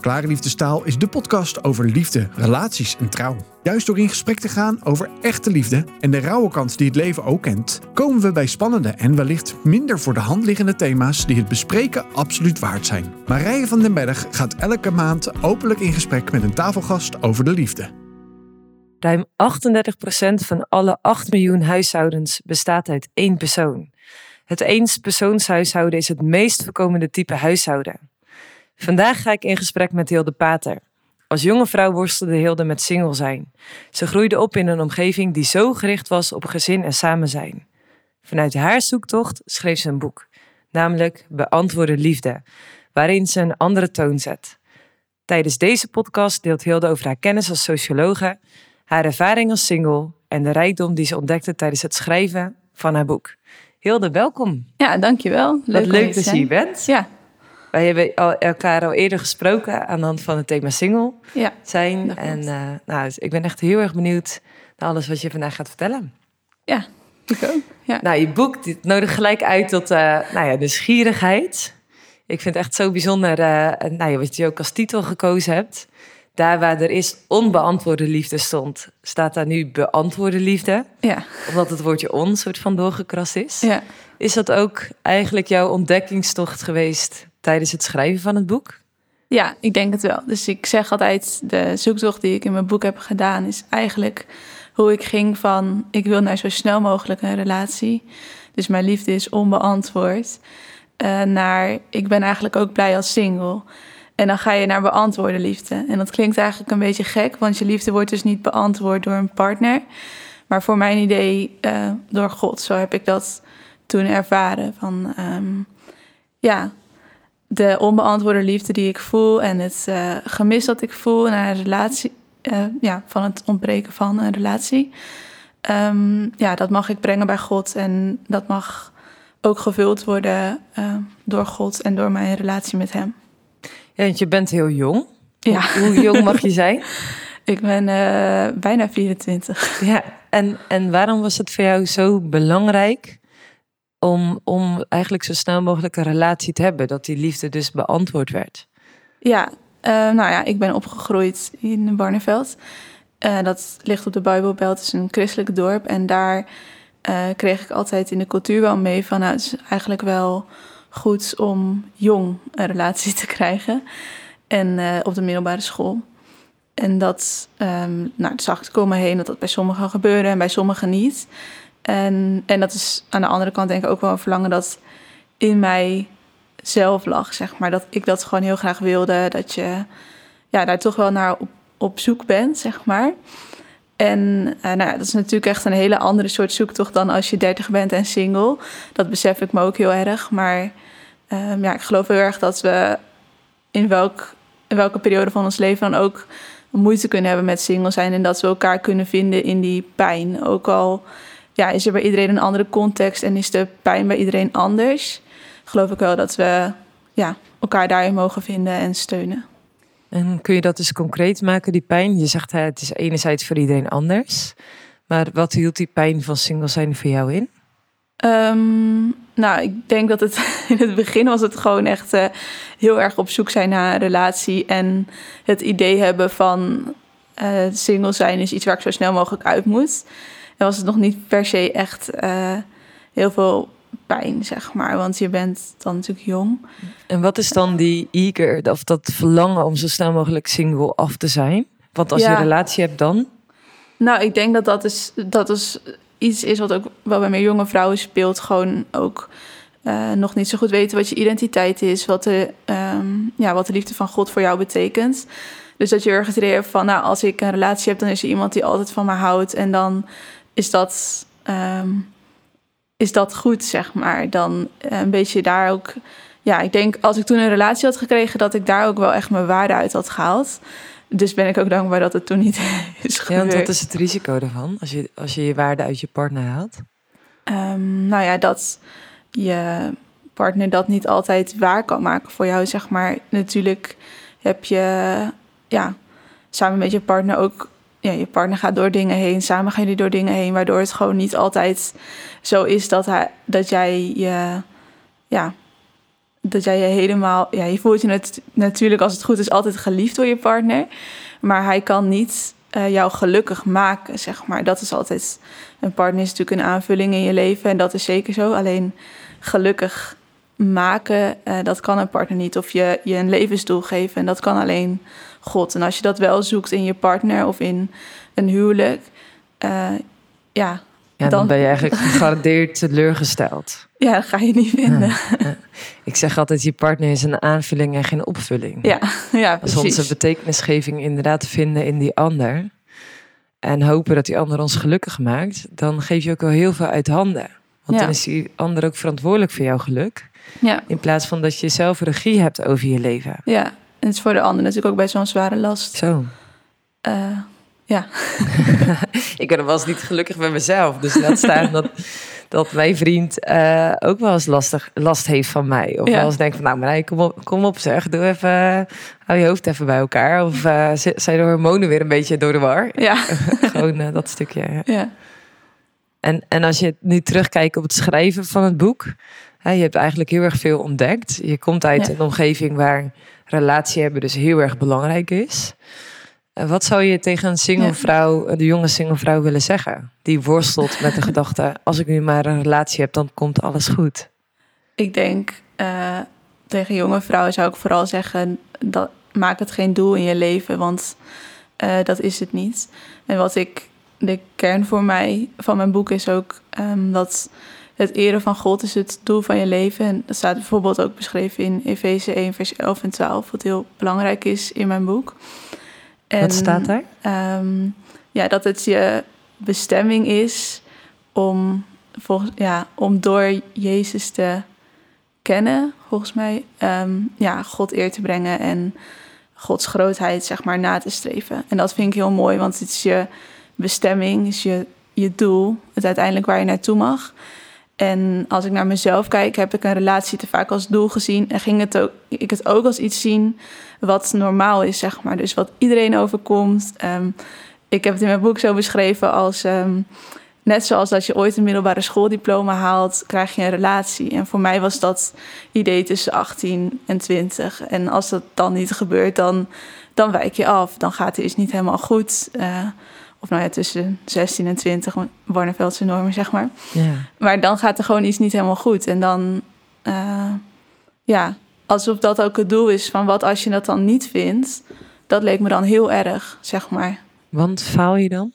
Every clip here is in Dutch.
Klare Liefdestaal is de podcast over liefde, relaties en trouw. Juist door in gesprek te gaan over echte liefde en de rauwe kant die het leven ook kent, komen we bij spannende en wellicht minder voor de hand liggende thema's die het bespreken absoluut waard zijn. Marije van den Berg gaat elke maand openlijk in gesprek met een tafelgast over de liefde. Ruim 38% van alle 8 miljoen huishoudens bestaat uit één persoon. Het eenspersoonshuishouden is het meest voorkomende type huishouden. Vandaag ga ik in gesprek met Hilde Pater. Als jonge vrouw worstelde Hilde met single zijn. Ze groeide op in een omgeving die zo gericht was op gezin en samen zijn. Vanuit haar zoektocht schreef ze een boek, namelijk Beantwoorde Liefde, waarin ze een andere toon zet. Tijdens deze podcast deelt Hilde over haar kennis als sociologe, haar ervaring als single en de rijkdom die ze ontdekte tijdens het schrijven van haar boek. Hilde, welkom. Ja, dankjewel. Leuk Wat leuk dat je hier bent. Ja, wij hebben al, elkaar al eerder gesproken aan de hand van het thema single ja, zijn. En uh, nou, dus ik ben echt heel erg benieuwd naar alles wat je vandaag gaat vertellen. Ja, ik ook. Ja. Nou, je boek dit nodigt gelijk uit tot uh, nou ja, nieuwsgierigheid. Ik vind het echt zo bijzonder uh, nou ja, wat je ook als titel gekozen hebt. Daar waar er is onbeantwoorde liefde stond, staat daar nu beantwoorde liefde. Ja. Omdat het woordje on soort van doorgekrast is. Ja. Is dat ook eigenlijk jouw ontdekkingstocht geweest tijdens het schrijven van het boek? Ja, ik denk het wel. Dus ik zeg altijd, de zoektocht die ik in mijn boek heb gedaan, is eigenlijk hoe ik ging van ik wil naar zo snel mogelijk een relatie. Dus mijn liefde is onbeantwoord. Uh, naar ik ben eigenlijk ook blij als single. En dan ga je naar beantwoorde liefde. En dat klinkt eigenlijk een beetje gek, want je liefde wordt dus niet beantwoord door een partner. Maar voor mijn idee uh, door God. Zo heb ik dat toen ervaren. Van um, ja, de onbeantwoorde liefde die ik voel en het uh, gemis dat ik voel naar een relatie, uh, ja, van het ontbreken van een relatie. Um, ja, dat mag ik brengen bij God en dat mag ook gevuld worden uh, door God en door mijn relatie met Hem. Ja, want je bent heel jong. Ja. Hoe, hoe jong mag je zijn? ik ben bijna 24. Ja, en, en waarom was het voor jou zo belangrijk om, om eigenlijk zo snel mogelijk een relatie te hebben. Dat die liefde dus beantwoord werd. Ja, uh, nou ja, ik ben opgegroeid in Barneveld. Uh, dat ligt op de Bijbelbelt, het is een christelijk dorp. En daar uh, kreeg ik altijd in de cultuur wel mee van... nou, het is eigenlijk wel goed om jong een relatie te krijgen. En op de middelbare school. En dat, um, nou, dat zag ik komen heen dat dat bij sommigen gebeurde en bij sommigen niet. En, en dat is aan de andere kant denk ik ook wel een verlangen dat in mij zelf lag, zeg maar. Dat ik dat gewoon heel graag wilde. Dat je ja, daar toch wel naar op, op zoek bent, zeg maar. En uh, nou ja, dat is natuurlijk echt een hele andere soort zoektocht dan als je 30 bent en single. Dat besef ik me ook heel erg. Maar um, ja, ik geloof heel erg dat we in, welk, in welke periode van ons leven dan ook moeite kunnen hebben met single zijn. En dat we elkaar kunnen vinden in die pijn. Ook al ja, is er bij iedereen een andere context en is de pijn bij iedereen anders, geloof ik wel dat we ja, elkaar daarin mogen vinden en steunen. En kun je dat dus concreet maken, die pijn? Je zegt het is enerzijds voor iedereen anders. Maar wat hield die pijn van single zijn voor jou in? Um, nou, ik denk dat het in het begin was het gewoon echt uh, heel erg op zoek zijn naar een relatie. En het idee hebben van uh, single zijn is iets waar ik zo snel mogelijk uit moet dan was het nog niet per se echt uh, heel veel pijn, zeg maar. Want je bent dan natuurlijk jong. En wat is dan die eager, of dat verlangen om zo snel mogelijk single af te zijn? Want als ja. je een relatie hebt dan? Nou, ik denk dat dat is, dat is iets is wat ook wel bij meer jonge vrouwen speelt. Gewoon ook uh, nog niet zo goed weten wat je identiteit is. Wat de, um, ja, wat de liefde van God voor jou betekent. Dus dat je ergens idee van, nou, als ik een relatie heb, dan is er iemand die altijd van me houdt. En dan is dat, um, is dat goed, zeg maar. Dan een beetje daar ook. Ja, ik denk als ik toen een relatie had gekregen, dat ik daar ook wel echt mijn waarde uit had gehaald. Dus ben ik ook dankbaar dat het toen niet is gebeurd. Ja, want wat is het risico ervan als je als je, je waarde uit je partner haalt? Um, nou ja, dat je partner dat niet altijd waar kan maken voor jou, zeg maar. Natuurlijk heb je ja, samen met je partner ook ja, je partner gaat door dingen heen, samen gaan jullie door dingen heen, waardoor het gewoon niet altijd zo is dat, hij, dat jij je, ja, dat jij je helemaal, ja, je voelt je natuurlijk als het goed is altijd geliefd door je partner, maar hij kan niet uh, jou gelukkig maken, zeg maar. Dat is altijd, een partner is natuurlijk een aanvulling in je leven en dat is zeker zo. Alleen gelukkig maken, uh, dat kan een partner niet. Of je, je een levensdoel geven en dat kan alleen God. En als je dat wel zoekt in je partner of in een huwelijk, uh, ja, ja, dan, ben je eigenlijk gegarandeerd teleurgesteld. Ja, dat ga je niet vinden. Ik zeg altijd, je partner is een aanvulling en geen opvulling. Ja, ja precies. Als onze betekenisgeving inderdaad vinden in die ander... en hopen dat die ander ons gelukkig maakt... dan geef je ook wel heel veel uit handen. Want dan is die ander ook verantwoordelijk voor jouw geluk. Ja. In plaats van dat je zelf regie hebt over je leven. Ja, het is voor de ander natuurlijk ook best wel een zware last. Zo. Uh, ja. ik ben wel eens niet gelukkig met mezelf. Dus laat staan dat, dat mijn vriend uh, ook wel eens lastig, last heeft van mij. Of wel eens denkt van, nou maar kom op, kom op zeg. Doe even, hou je hoofd even bij elkaar. Of uh, zijn de hormonen weer een beetje door de war? Ja. Gewoon dat stukje. Ja. En, en als je nu terugkijkt op het schrijven van het boek. Hè, je hebt eigenlijk heel erg veel ontdekt. Je komt uit ja. een omgeving waar relatie hebben dus heel erg belangrijk is. Wat zou je tegen een single vrouw, de jonge single vrouw willen zeggen? Die worstelt met de gedachte, als ik nu maar een relatie heb, dan komt alles goed. Ik denk, uh, tegen jonge vrouwen zou ik vooral zeggen, dat, maak het geen doel in je leven, want uh, dat is het niet. En wat ik, de kern voor mij van mijn boek is ook um, dat het eren van God is het doel van je leven. En dat staat bijvoorbeeld ook beschreven in Efeze 1, vers 11 en 12, wat heel belangrijk is in mijn boek. En, Wat staat daar? Um, ja, dat het je bestemming is om, volgens, ja, om door Jezus te kennen, volgens mij, um, ja, God eer te brengen en Gods grootheid, zeg maar, na te streven. En dat vind ik heel mooi, want het is je bestemming, is je, je doel, het uiteindelijk waar je naartoe mag. En als ik naar mezelf kijk, heb ik een relatie te vaak als doel gezien. En ging het ook, ik het ook als iets zien wat normaal is, zeg maar. Dus wat iedereen overkomt. Um, ik heb het in mijn boek zo beschreven als... Um, net zoals dat je ooit een middelbare schooldiploma haalt, krijg je een relatie. En voor mij was dat idee tussen 18 en 20. En als dat dan niet gebeurt, dan, dan wijk je af. Dan gaat het iets niet helemaal goed. Uh, of nou ja, tussen 16 en 20, Barneveldse normen, zeg maar. Ja. Maar dan gaat er gewoon iets niet helemaal goed. En dan, uh, ja, alsof dat ook het doel is van wat als je dat dan niet vindt. Dat leek me dan heel erg, zeg maar. Want faal je dan?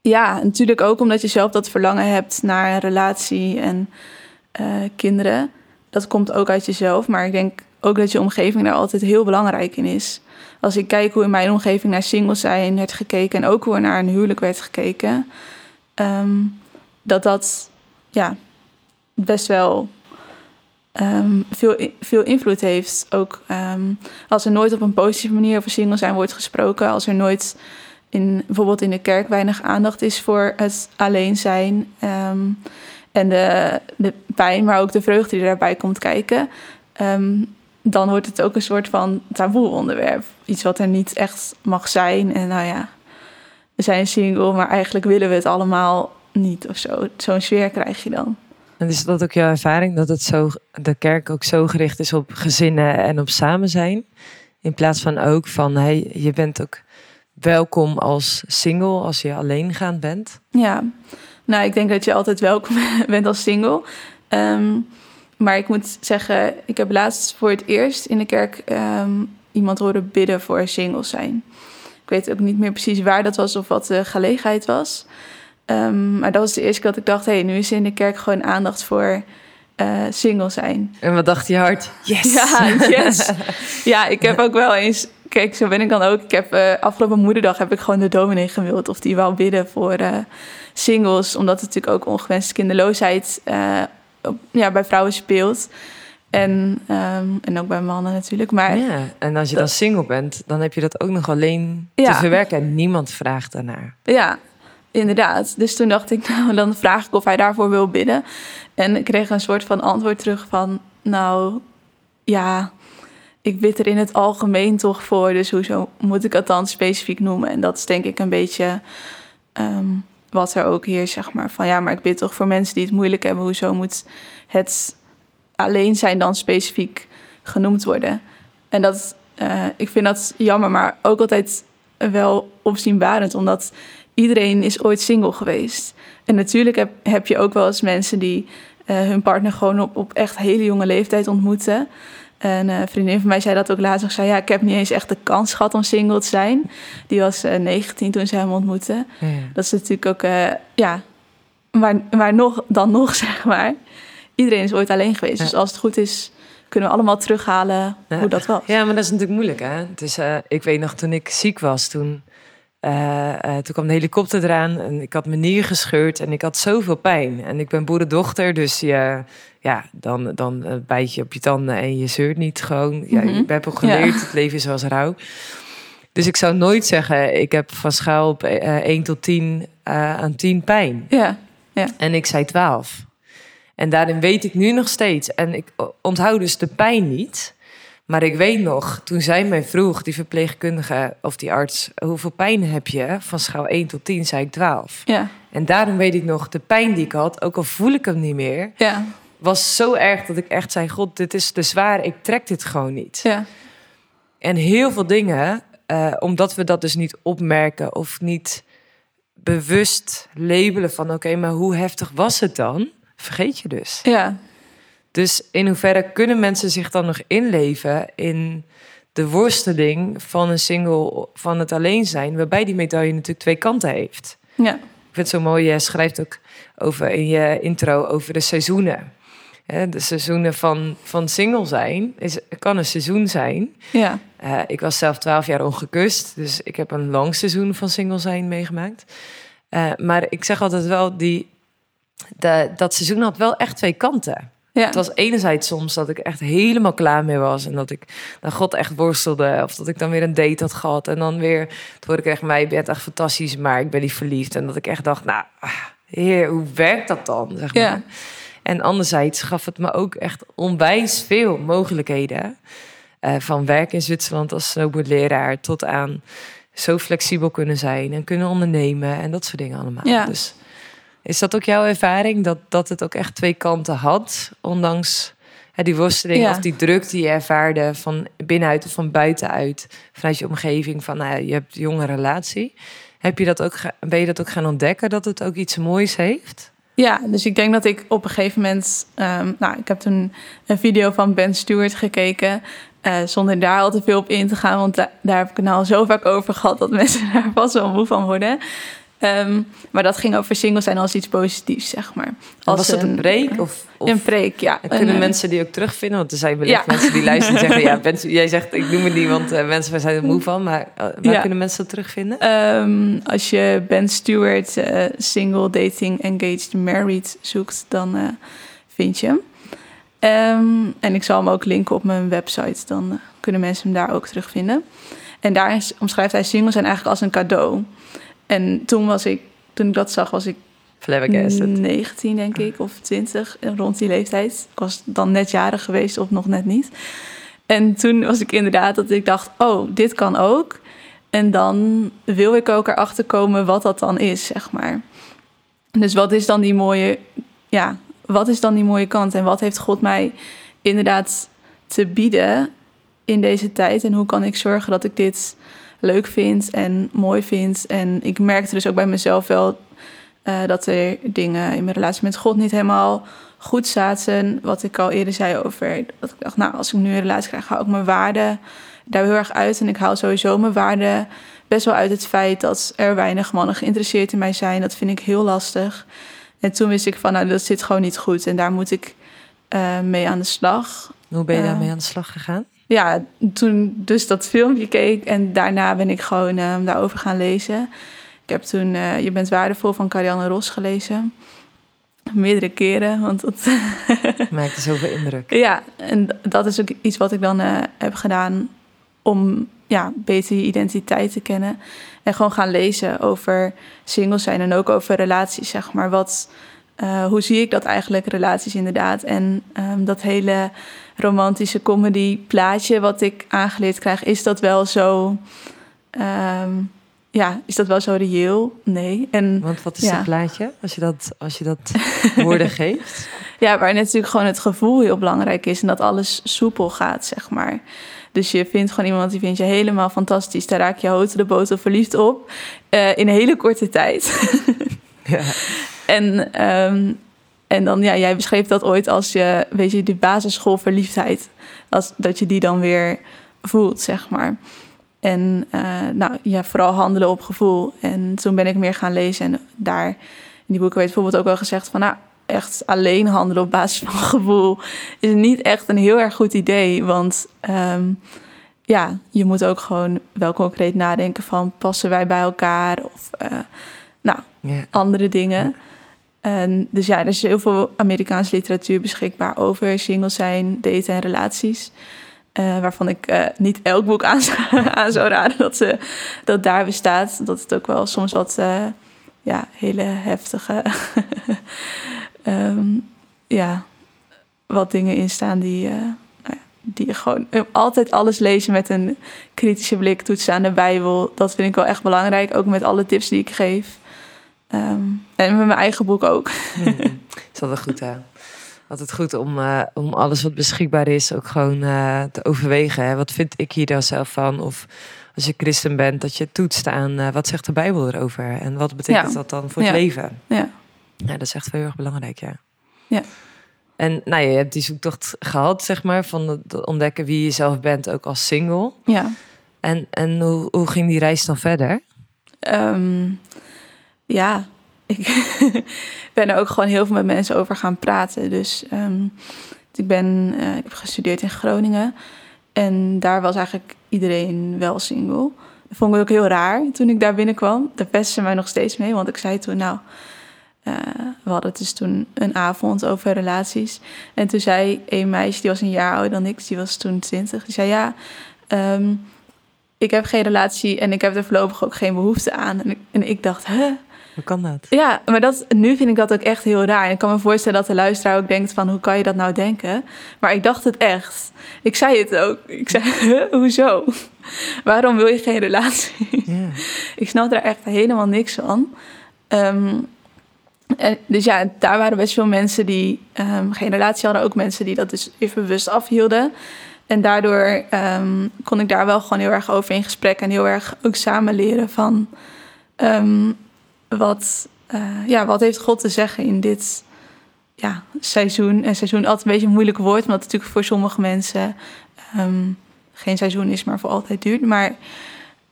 Ja, natuurlijk ook omdat je zelf dat verlangen hebt naar een relatie en uh, kinderen. Dat komt ook uit jezelf, maar ik denk ook dat je omgeving daar altijd heel belangrijk in is als ik kijk hoe in mijn omgeving naar singles zijn werd gekeken en ook hoe er naar een huwelijk werd gekeken, um, dat dat ja, best wel um, veel, veel invloed heeft. Ook um, als er nooit op een positieve manier over single zijn wordt gesproken, als er nooit in, bijvoorbeeld in de kerk weinig aandacht is voor het alleen zijn en de, de pijn, maar ook de vreugde die daarbij komt kijken dan wordt het ook een soort van taboe onderwerp. Iets wat er niet echt mag zijn. En nou ja, we zijn single, maar eigenlijk willen we het allemaal niet of zo. Zo'n sfeer krijg je dan. En is dat ook jouw ervaring dat het zo, de kerk ook zo gericht is op gezinnen en op samen zijn? In plaats van ook van hey, je bent ook welkom als single als je alleengaand bent? Ja, nou ik denk dat je altijd welkom bent als single. Um, maar ik moet zeggen, ik heb laatst voor het eerst in de kerk um, iemand horen bidden voor singles zijn. Ik weet ook niet meer precies waar dat was of wat de gelegenheid was. Um, maar dat was de eerste keer dat ik dacht, hé, hey, nu is in de kerk gewoon aandacht voor uh, single zijn. En wat dacht je hart? Yes! Ja, yes! ja, ik heb ook wel eens... Kijk, zo ben ik dan ook. Ik heb uh, afgelopen moederdag heb ik gewoon de dominee gewild... of die wou bidden voor uh, singles. Omdat het natuurlijk ook ongewenste kinderloosheid ja, bij vrouwen speelt. En, um, en ook bij mannen natuurlijk. Maar ja, en als je dan single bent, dan heb je dat ook nog alleen te verwerken. En niemand vraagt daarnaar. Ja, inderdaad. Dus toen dacht ik, nou, dan vraag ik of hij daarvoor wil bidden. En ik kreeg een soort van antwoord terug van... nou, ja, ik bid er in het algemeen toch voor. Dus hoezo moet ik het dan specifiek noemen? En dat is denk ik een beetje... Um, wat er ook hier zeg maar. Van ja, maar ik bid toch voor mensen die het moeilijk hebben. Hoezo moet het alleen zijn dan specifiek genoemd worden. En dat, uh, ik vind dat jammer, maar ook altijd wel opzienbarend, omdat iedereen is ooit single geweest. En natuurlijk heb, heb je ook wel eens mensen die uh, hun partner gewoon op, op echt hele jonge leeftijd ontmoeten. En uh, een vriendin van mij zei dat ook laatst. Zei ja, ik heb niet eens echt de kans gehad om single te zijn. Die was uh, 19 toen ze hem ontmoette. Ja. Dat is natuurlijk ook, ja, maar, maar nog, dan nog zeg maar. Iedereen is ooit alleen geweest. Ja. Dus als het goed is, kunnen we allemaal terughalen ja. hoe dat was. Ja, maar dat is natuurlijk moeilijk, hè? Dus uh, ik weet nog, toen ik ziek was, toen, uh, uh, toen kwam de helikopter eraan en ik had mijn nier gescheurd en ik had zoveel pijn. En ik ben boerendochter, dus je, ja, dan, dan bijt je op je tanden en je zeurt niet gewoon. Mm -hmm. ja, je hebt ook geleerd, ja. het leven is zoals rouw. Dus ik zou nooit zeggen, ik heb van schaal op 1 tot 10 aan 10 pijn. Ja, ja. En ik zei 12. En daarin weet ik nu nog steeds. En ik onthoud dus de pijn niet. Maar ik weet nog, toen zij mij vroeg, die verpleegkundige of die arts, hoeveel pijn heb je? Van schaal 1 tot 10 zei ik 12. Ja. En daarom weet ik nog, de pijn die ik had, ook al voel ik hem niet meer, ja. was zo erg dat ik echt zei: God, dit is te zwaar, ik trek dit gewoon niet. Ja. En heel veel dingen, uh, omdat we dat dus niet opmerken of niet bewust labelen van: oké, okay, maar hoe heftig was het dan? vergeet je dus. Ja. Dus in hoeverre kunnen mensen zich dan nog inleven in de worsteling van een single, van het alleen zijn, waarbij die medaille natuurlijk twee kanten heeft. Ja. Ik vind het zo mooi, je schrijft ook over in je intro over de seizoenen. De seizoenen van, van single zijn is, kan een seizoen zijn. Ja. Uh, ik was zelf twaalf jaar ongekust, dus ik heb een lang seizoen van single zijn meegemaakt. Uh, maar ik zeg altijd wel, die de, dat seizoen had wel echt twee kanten. Ja. Het was enerzijds soms dat ik echt helemaal klaar mee was. En dat ik naar God echt worstelde. Of dat ik dan weer een date had gehad. En dan weer, toen hoorde ik echt, mij, bent echt fantastisch, maar ik ben niet verliefd. En dat ik echt dacht, nou, heer, hoe werkt dat dan? Zeg maar. Ja. En anderzijds gaf het me ook echt onwijs veel mogelijkheden. Uh, van werk in Zwitserland als snowboardleraar tot aan zo flexibel kunnen zijn en kunnen ondernemen en dat soort dingen allemaal. Ja. Dus is dat ook jouw ervaring, dat, dat het ook echt twee kanten had? Ondanks hè, die worsteling Ja. of die druk die je ervaarde van binnenuit of van buitenuit, vanuit je omgeving, van nou, je hebt een jonge relatie. Heb je dat ook, ben je dat ook gaan ontdekken, dat het ook iets moois heeft? Ja, dus ik denk dat ik op een gegeven moment... ehm, nou, ik heb toen een video van Ben Stewart gekeken... eh, zonder daar al te veel op in te gaan... want da- daar heb ik het nou al zo vaak over gehad... dat mensen daar vast wel moe van worden. Ehm, maar dat ging over single zijn als iets positiefs, zeg maar. Als was dat een preek? Of, of Een preek, ja. en kunnen Een, mensen die ook terugvinden? Want er zijn wellicht Ja. mensen die luisteren en zeggen... ja, Ben- jij zegt, ik noem het niet, want eh, mensen zijn er moe van. Maar eh, waar Ja. kunnen mensen dat terugvinden? Ehm, als je Ben Stewart eh, single, dating, engaged, married zoekt, dan vind je hem. Ehm, en ik zal hem ook linken op mijn website, dan kunnen mensen hem daar ook terugvinden. En daar omschrijft hij single zijn eigenlijk als een cadeau. En toen was ik, toen ik dat zag, was ik Flabbergasted. 19 denk ik, of 20, rond die leeftijd. Ik was dan net jarig geweest of nog net niet. En toen was ik inderdaad dat ik dacht, oh, dit kan ook. En dan wil ik ook erachter komen wat dat dan is, zeg maar. Dus wat is dan die mooie, ja, wat is dan die mooie kant? En wat heeft God mij inderdaad te bieden in deze tijd? En hoe kan ik zorgen dat ik dit leuk vind en mooi vind? En ik merkte dus ook bij mezelf wel eh, dat er dingen in mijn relatie met God niet helemaal goed zaten. Wat ik al eerder zei over dat ik dacht, nou, als ik nu een relatie krijg, hou ik mijn waarde daar heel erg uit. En ik haal sowieso mijn waarde best wel uit het feit dat er weinig mannen geïnteresseerd in mij zijn. Dat vind ik heel lastig. En toen wist ik van, nou, dat zit gewoon niet goed. En daar moet ik eh, mee aan de slag. Hoe ben je Eh, daarmee aan de slag gegaan? Ja, toen dus dat filmpje keek en daarna ben ik gewoon eh, daarover gaan lezen. Ik heb toen eh, Je bent waardevol van Carianne Ros gelezen. Meerdere keren, want dat, Maakte zoveel indruk. ja, en dat is ook iets wat ik dan eh, heb gedaan om ja, beter je identiteit te kennen. En gewoon gaan lezen over single zijn en ook over relaties, zeg maar. Wat, eh, hoe zie ik dat eigenlijk, relaties inderdaad? En ehm, dat hele romantische comedy plaatje wat ik aangeleerd krijg, is dat wel zo... ehm, ja, is dat wel zo reëel? Nee. En Want wat is Ja. dat plaatje, als je dat, als je dat woorden geeft? Ja, waar natuurlijk gewoon het gevoel heel belangrijk is en dat alles soepel gaat, zeg maar. Dus je vindt gewoon iemand die vindt je helemaal fantastisch. Daar raak je houten de boter verliefd op uh, in een hele korte tijd. ja. En, um, en dan, ja, jij beschreef dat ooit als je, weet je, die basisschoolverliefdheid. Als, dat je die dan weer voelt, zeg maar. En uh, nou, ja, vooral handelen op gevoel. En toen ben ik meer gaan lezen. En daar in die boeken werd bijvoorbeeld ook wel gezegd van... nou, echt alleen handelen op basis van gevoel... is niet echt een heel erg goed idee. Want um, ja, je moet ook gewoon wel concreet nadenken van... passen wij bij elkaar? Of uh, nou, andere dingen. Dus ja, er is heel veel Amerikaanse literatuur beschikbaar... over single zijn, daten en relaties... Uh, waarvan ik uh, niet elk boek aan, aan zou raden dat, uh, dat daar bestaat. Dat het ook wel soms wat ja, hele heftige um, ja, wat dingen in staan die, nou die gewoon altijd alles lezen met een kritische blik, toetsen aan de Bijbel. Dat vind ik wel echt belangrijk, ook met alle tips die ik geef. Um, en met mijn eigen boek ook. Mm, is dat wel goed, hè? altijd goed om, uh, om alles wat beschikbaar is ook gewoon uh, te overwegen. Hè? Wat vind ik hier dan zelf van? Of als je christen bent, dat je toetst aan uh, wat zegt de Bijbel erover? En wat betekent ja. dat dan voor het leven? Ja. ja, dat is echt heel erg belangrijk, ja. Ja. En nou, je hebt die zoektocht gehad, zeg maar, van het ontdekken wie je zelf bent, ook als single. Ja. En, en hoe, hoe ging die reis dan verder? Um, ja, ik ben er ook gewoon heel veel met mensen over gaan praten. Dus um, ik, ben, uh, ik heb gestudeerd in Groningen. En daar was eigenlijk iedereen wel single. Dat vond ik ook heel raar toen ik daar binnenkwam. Daar pestte ze mij nog steeds mee. Want ik zei toen, nou, uh, we hadden dus toen een avond over relaties. En toen zei een meisje, die was een jaar ouder dan ik, die was toen twintig. Die zei, ja, um, ik heb geen relatie en ik heb er voorlopig ook geen behoefte aan. En ik, en ik dacht, hè? Huh? Hoe kan dat? Ja, maar dat, nu vind ik dat ook echt heel raar. En ik kan me voorstellen dat de luisteraar ook denkt van... hoe kan je dat nou denken? Maar ik dacht het echt. Ik zei het ook. Ik zei, hoezo? Waarom wil je geen relatie? Yeah. ik snap er echt helemaal niks van. Um, en dus ja, daar waren best veel mensen die um, geen relatie hadden. Ook mensen die dat dus even bewust afhielden. En daardoor um, kon ik daar wel gewoon heel erg over in gesprek... en heel erg ook samen leren van wat, uh, ja, wat heeft God te zeggen in dit ja, seizoen? En seizoen altijd een beetje een moeilijk woord, omdat het natuurlijk voor sommige mensen um, geen seizoen is, maar voor altijd duurt. Maar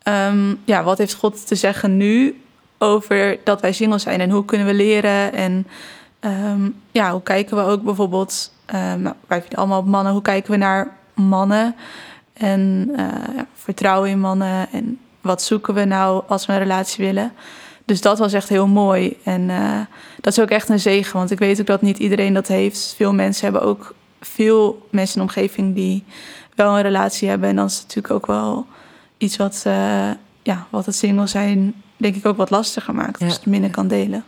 um, ja, wat heeft God te zeggen nu over dat wij single zijn en hoe kunnen we leren? En um, ja, hoe kijken we ook bijvoorbeeld, nou, wij vinden allemaal op mannen, hoe kijken we naar mannen? En ja, vertrouwen in mannen en wat zoeken we nou als we een relatie willen? Dus dat was echt heel mooi. En uh, dat is ook echt een zegen, want ik weet ook dat niet iedereen dat heeft. Veel mensen hebben ook veel mensen in de omgeving die wel een relatie hebben. En dan is het natuurlijk ook wel iets wat, uh, ja, wat het single zijn, denk ik, ook wat lastiger maakt. Ja. Dus het minder kan delen.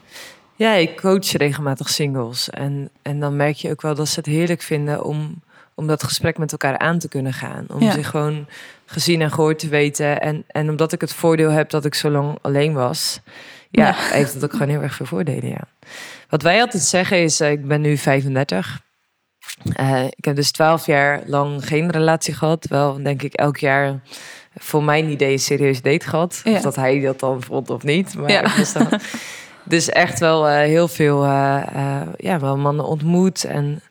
Ja, ik coach regelmatig singles. En, en dan merk je ook wel dat ze het heerlijk vinden om, om dat gesprek met elkaar aan te kunnen gaan. Om ja. zich gewoon gezien en gehoord te weten. En, en omdat ik het voordeel heb dat ik zo lang alleen was, ja, ja. heeft het ook gewoon heel erg veel voordelen. Ja. Wat wij altijd zeggen is: uh, ik ben nu 35. Uh, ik heb dus 12 jaar lang geen relatie gehad. Wel, denk ik, elk jaar voor mijn idee een serieus date gehad. Ja. Of dat hij dat dan vond of niet. Maar ja. dus, dan, dus echt wel uh, heel veel ja, wel mannen ontmoet. En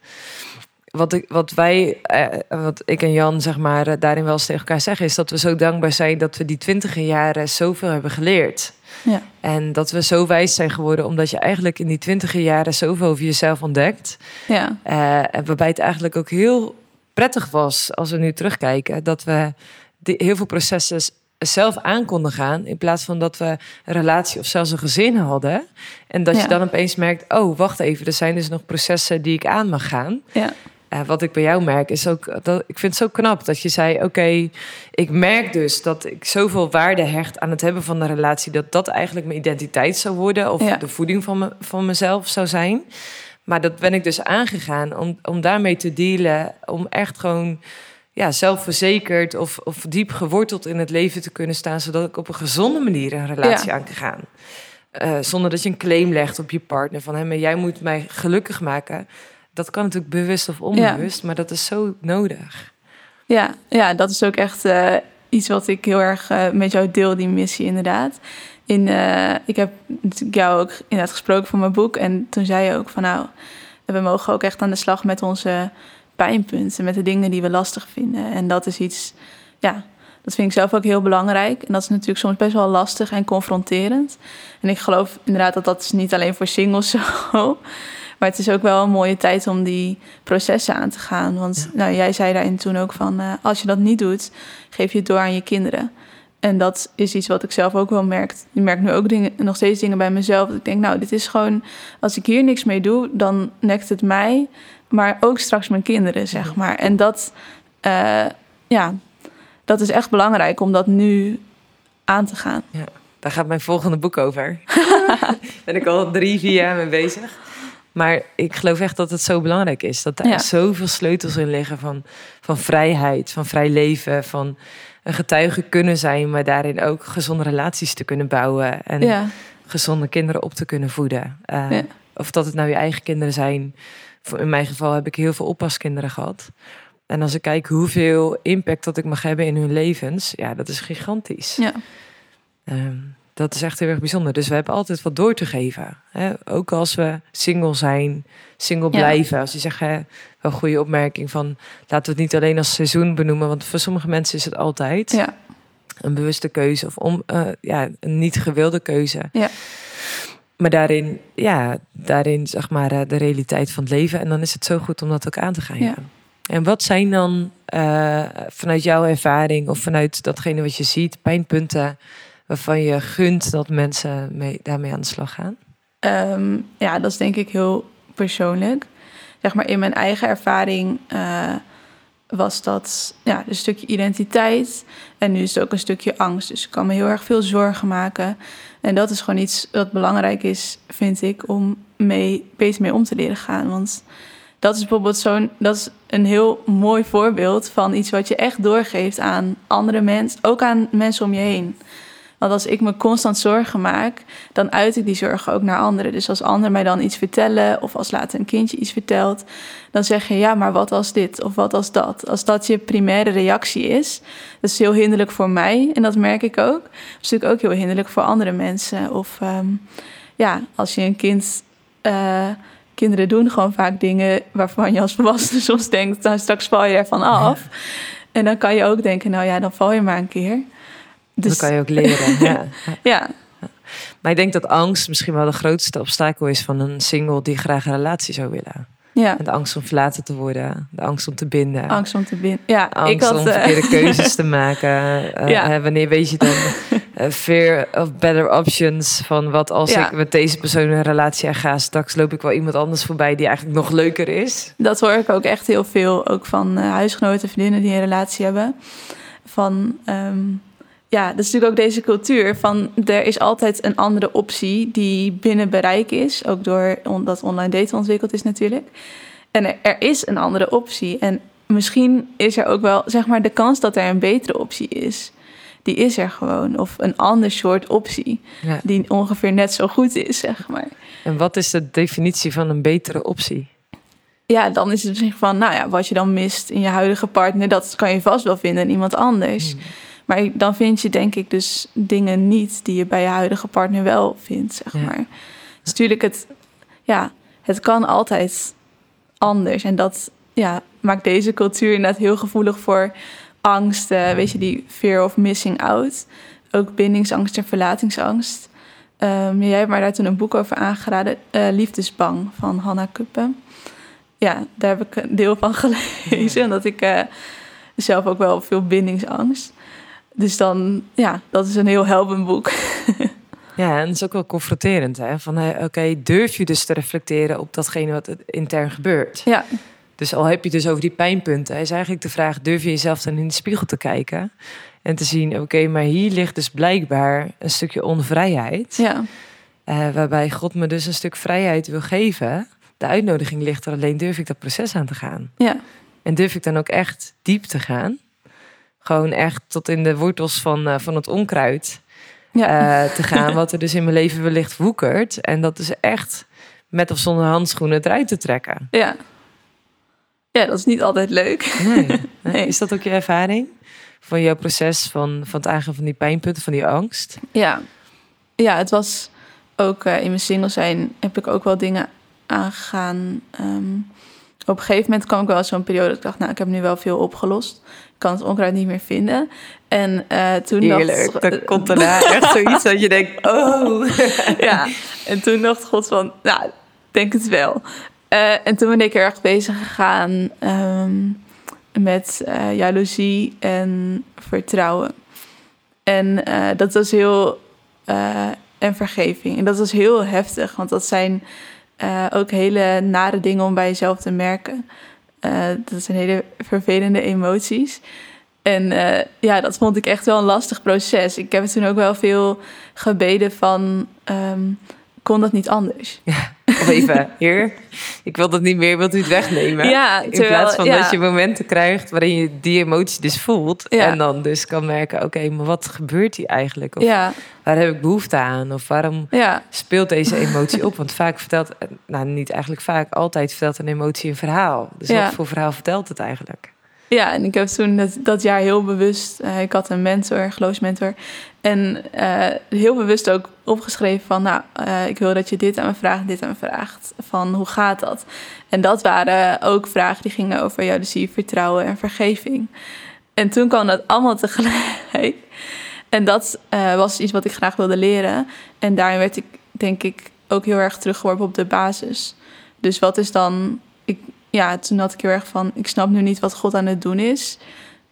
wat, ik, wat wij, uh, wat ik en Jan zeg maar, uh, daarin wel eens tegen elkaar zeggen, is dat we zo dankbaar zijn dat we die twintige jaren zoveel hebben geleerd. Ja. En dat we zo wijs zijn geworden, omdat je eigenlijk in die twintige jaren zoveel over jezelf ontdekt. Ja. En waarbij het eigenlijk ook heel prettig was, als we nu terugkijken, dat we die, heel veel processen zelf aan konden gaan. In plaats van dat we een relatie of zelfs een gezin hadden. En dat Ja. je dan opeens merkt: oh, wacht even, er zijn dus nog processen die ik aan mag gaan. Ja. Uh, wat ik bij jou merk is ook dat ik vind het zo knap dat je zei: Oké, ik merk dus dat ik zoveel waarde hecht aan het hebben van een relatie, dat dat eigenlijk mijn identiteit zou worden of Ja. de voeding van, me, van mezelf zou zijn. Maar dat ben ik dus aangegaan om, om daarmee te dealen, om echt gewoon ja, zelfverzekerd of, of diep geworteld in het leven te kunnen staan, zodat ik op een gezonde manier een relatie Ja. aan kan gaan. Uh, zonder dat je een claim legt op je partner van hé, maar jij moet mij gelukkig maken. Dat kan natuurlijk bewust of onbewust, maar dat is zo nodig. Ja, ja dat is ook echt uh, iets wat ik heel erg uh, met jou deel, die missie inderdaad. In, uh, ik heb jou ook inderdaad gesproken voor mijn boek. En toen zei je ook van nou, we mogen ook echt aan de slag met onze pijnpunten, met de dingen die we lastig vinden. En dat is iets, ja, dat vind ik zelf ook heel belangrijk. En dat is natuurlijk soms best wel lastig en confronterend. En ik geloof inderdaad dat dat is niet alleen voor singles zo. Maar het is ook wel een mooie tijd om die processen aan te gaan. Want nou, jij zei daarin toen ook van... Uh, als je dat niet doet, geef je het door aan je kinderen. En dat is iets wat ik zelf ook wel merk. Ik merk nu ook dingen, nog steeds dingen bij mezelf. Dat ik denk, nou, dit is gewoon... Als ik hier niks mee doe, dan nekt het mij. Maar ook straks mijn kinderen, zeg maar. En dat... Uh, ja, dat is echt belangrijk om dat nu aan te gaan. Ja, daar gaat mijn volgende boek over. ben ik al drie, vier jaar mee bezig. Maar ik geloof echt dat het zo belangrijk is. Dat er zoveel sleutels in liggen van, van vrijheid, van vrij leven, van een getuige kunnen zijn, maar daarin ook gezonde relaties te kunnen bouwen en gezonde kinderen op te kunnen voeden. Uh, Of dat het nou je eigen kinderen zijn. In mijn geval heb ik heel veel oppaskinderen gehad. En als ik kijk hoeveel impact dat ik mag hebben in hun levens, ja, dat is gigantisch. Ja. Ehm, dat is echt heel erg bijzonder. Dus we hebben altijd wat door te geven. Hè? Ook als we single zijn, single blijven. Als je zegt, hè, wel een goede opmerking van... laten we het niet alleen als seizoen benoemen... want voor sommige mensen is het altijd ja. een bewuste keuze... of om, uh, ja, een niet gewilde keuze. Ja. Maar daarin, ja, daarin zeg maar uh, de realiteit van het leven. En dan is het zo goed om dat ook aan te gaan. Ja. En wat zijn dan uh, vanuit jouw ervaring... of vanuit datgene wat je ziet, pijnpunten waarvan je gunt dat mensen mee, daarmee aan de slag gaan? Um, ja, dat is denk ik heel persoonlijk. Zeg maar in mijn eigen ervaring uh, was dat ja, een stukje identiteit. En nu is het ook een stukje angst. Dus ik kan me heel erg veel zorgen maken. En dat is gewoon iets wat belangrijk is, vind ik, om mee, beter mee om te leren gaan. Want dat is bijvoorbeeld zo'n, dat is een heel mooi voorbeeld van iets wat je echt doorgeeft aan andere mensen, ook aan mensen om je heen. Want als ik me constant zorgen maak, dan uit ik die zorgen ook naar anderen. Dus als anderen mij dan iets vertellen, of als later een kindje iets vertelt, dan zeg je ja, maar wat als dit of wat als dat? Als dat je primaire reactie is, dat is heel hinderlijk voor mij en dat merk ik ook. Dat is natuurlijk ook heel hinderlijk voor andere mensen. Of um, ja, als je een kind. Uh, kinderen doen gewoon vaak dingen waarvan je als volwassene soms denkt, nou straks val je ervan af. En dan kan je ook denken, nou ja, dan val je maar een keer. Dus... Dat kan je ook leren. ja. ja. Maar ik denk dat angst misschien wel de grootste obstakel is van een single die graag een relatie zou willen. Ja. En de angst om verlaten te worden, de angst om te binden. Angst om te binden. Ja, angst ik had, om verkeerde uh... keuzes te maken. Uh, ja. wanneer weet je dan uh, fear of better options van wat als ik met deze persoon een relatie aan ga, straks loop ik wel iemand anders voorbij die eigenlijk nog leuker is. Dat hoor ik ook echt heel veel, ook van huisgenoten, vriendinnen die een relatie hebben. Van um, ja, dat is natuurlijk ook deze cultuur van er is altijd een andere optie die binnen bereik is. Ook door dat online daten ontwikkeld is natuurlijk. En er, er, is een andere optie. En misschien is er ook wel, zeg maar, de kans dat er een betere optie is. Die is er gewoon. Of een ander soort optie. Die ongeveer net zo goed is, zeg maar. En wat is de definitie van een betere optie? Ja, dan is het misschien van, nou ja, wat je dan mist in je huidige partner, dat kan je vast wel vinden in iemand anders. Hmm. Maar dan vind je denk ik dus dingen niet die je bij je huidige partner wel vindt, zeg maar. Dus natuurlijk, het, ja, het kan altijd anders. En dat ja, maakt deze cultuur inderdaad heel gevoelig voor angst. weet je, die fear of missing out. Ook bindingsangst en verlatingsangst. Um, jij hebt mij daar toen een boek over aangeraden. Uh, Liefdesbang van Hanna Kuppen. Ja, daar heb ik een deel van gelezen. Omdat ik uh, zelf ook wel veel bindingsangst. Dus dan, ja, dat is een heel helpend boek. Ja, en dat is ook wel confronterend. Hè? Van, oké, durf je dus te reflecteren op datgene wat intern gebeurt? Ja. Dus al heb je dus over die pijnpunten, is eigenlijk de vraag: durf je jezelf dan in de spiegel te kijken en te zien, oké, maar hier ligt dus blijkbaar een stukje onvrijheid. Ja. Uh, waarbij God me dus een stuk vrijheid wil geven. De uitnodiging ligt er alleen, durf ik dat proces aan te gaan? Ja. En durf ik dan ook echt diep te gaan? Gewoon echt tot in de wortels van, uh, van het onkruid ja. uh, te gaan. Wat er dus in mijn leven wellicht woekert. En dat is echt met of zonder handschoenen eruit te trekken. Ja. Ja, dat is niet altijd leuk. Nee. Nee. Nee. Is dat ook je ervaring? Van jouw proces van, van het aangaan van die pijnpunten, van die angst? Ja, ja het was ook eh, in mijn single zijn heb ik ook wel dingen aangegaan. Ehm, op een gegeven moment kwam ik wel zo'n periode dat ik dacht, nou, ik heb nu wel veel opgelost. Ik kan het onkruid niet meer vinden. En eh, toen dacht... dan komt daarna echt zoiets dat je denkt, oh. ja, en toen dacht God van, nou, denk het wel. Eh, en toen ben ik erg bezig gegaan ehm, met eh jaloezie en vertrouwen. En dat was heel... en vergeving. En dat was heel heftig, want dat zijn eh, ook hele nare dingen om bij jezelf te merken. Eh, dat zijn hele vervelende emoties. En eh, ja, dat vond ik echt wel een lastig proces. Ik heb toen ook wel veel gebeden van... ehm, kon dat niet anders? Of even, heer, ik wil dat niet meer, wilt u het wegnemen? Ja, In plaats van ja. dat je momenten krijgt waarin je die emotie dus voelt. Ja. En dan dus kan merken, oké, maar wat gebeurt hier eigenlijk? Of Ja, waar heb ik behoefte aan? Of waarom speelt deze emotie op? Want vaak vertelt, nou niet eigenlijk vaak, altijd vertelt een emotie een verhaal. Dus wat voor verhaal vertelt het eigenlijk? Ja, en ik heb toen dat, dat jaar heel bewust... eh, ik had een mentor, een geloofsmentor... en eh, heel bewust ook opgeschreven van... nou, eh, ik wil dat je dit aan me vraagt, dit aan me vraagt. Van, hoe gaat dat? En dat waren ook vragen die gingen over jaloezie, vertrouwen en vergeving. En toen kwam dat allemaal tegelijk. En dat was iets wat ik graag wilde leren. En daarin werd ik, denk ik, ook heel erg teruggeworpen op de basis. Dus wat is dan... Ja, toen had ik heel erg van... Ik snap nu niet wat God aan het doen is.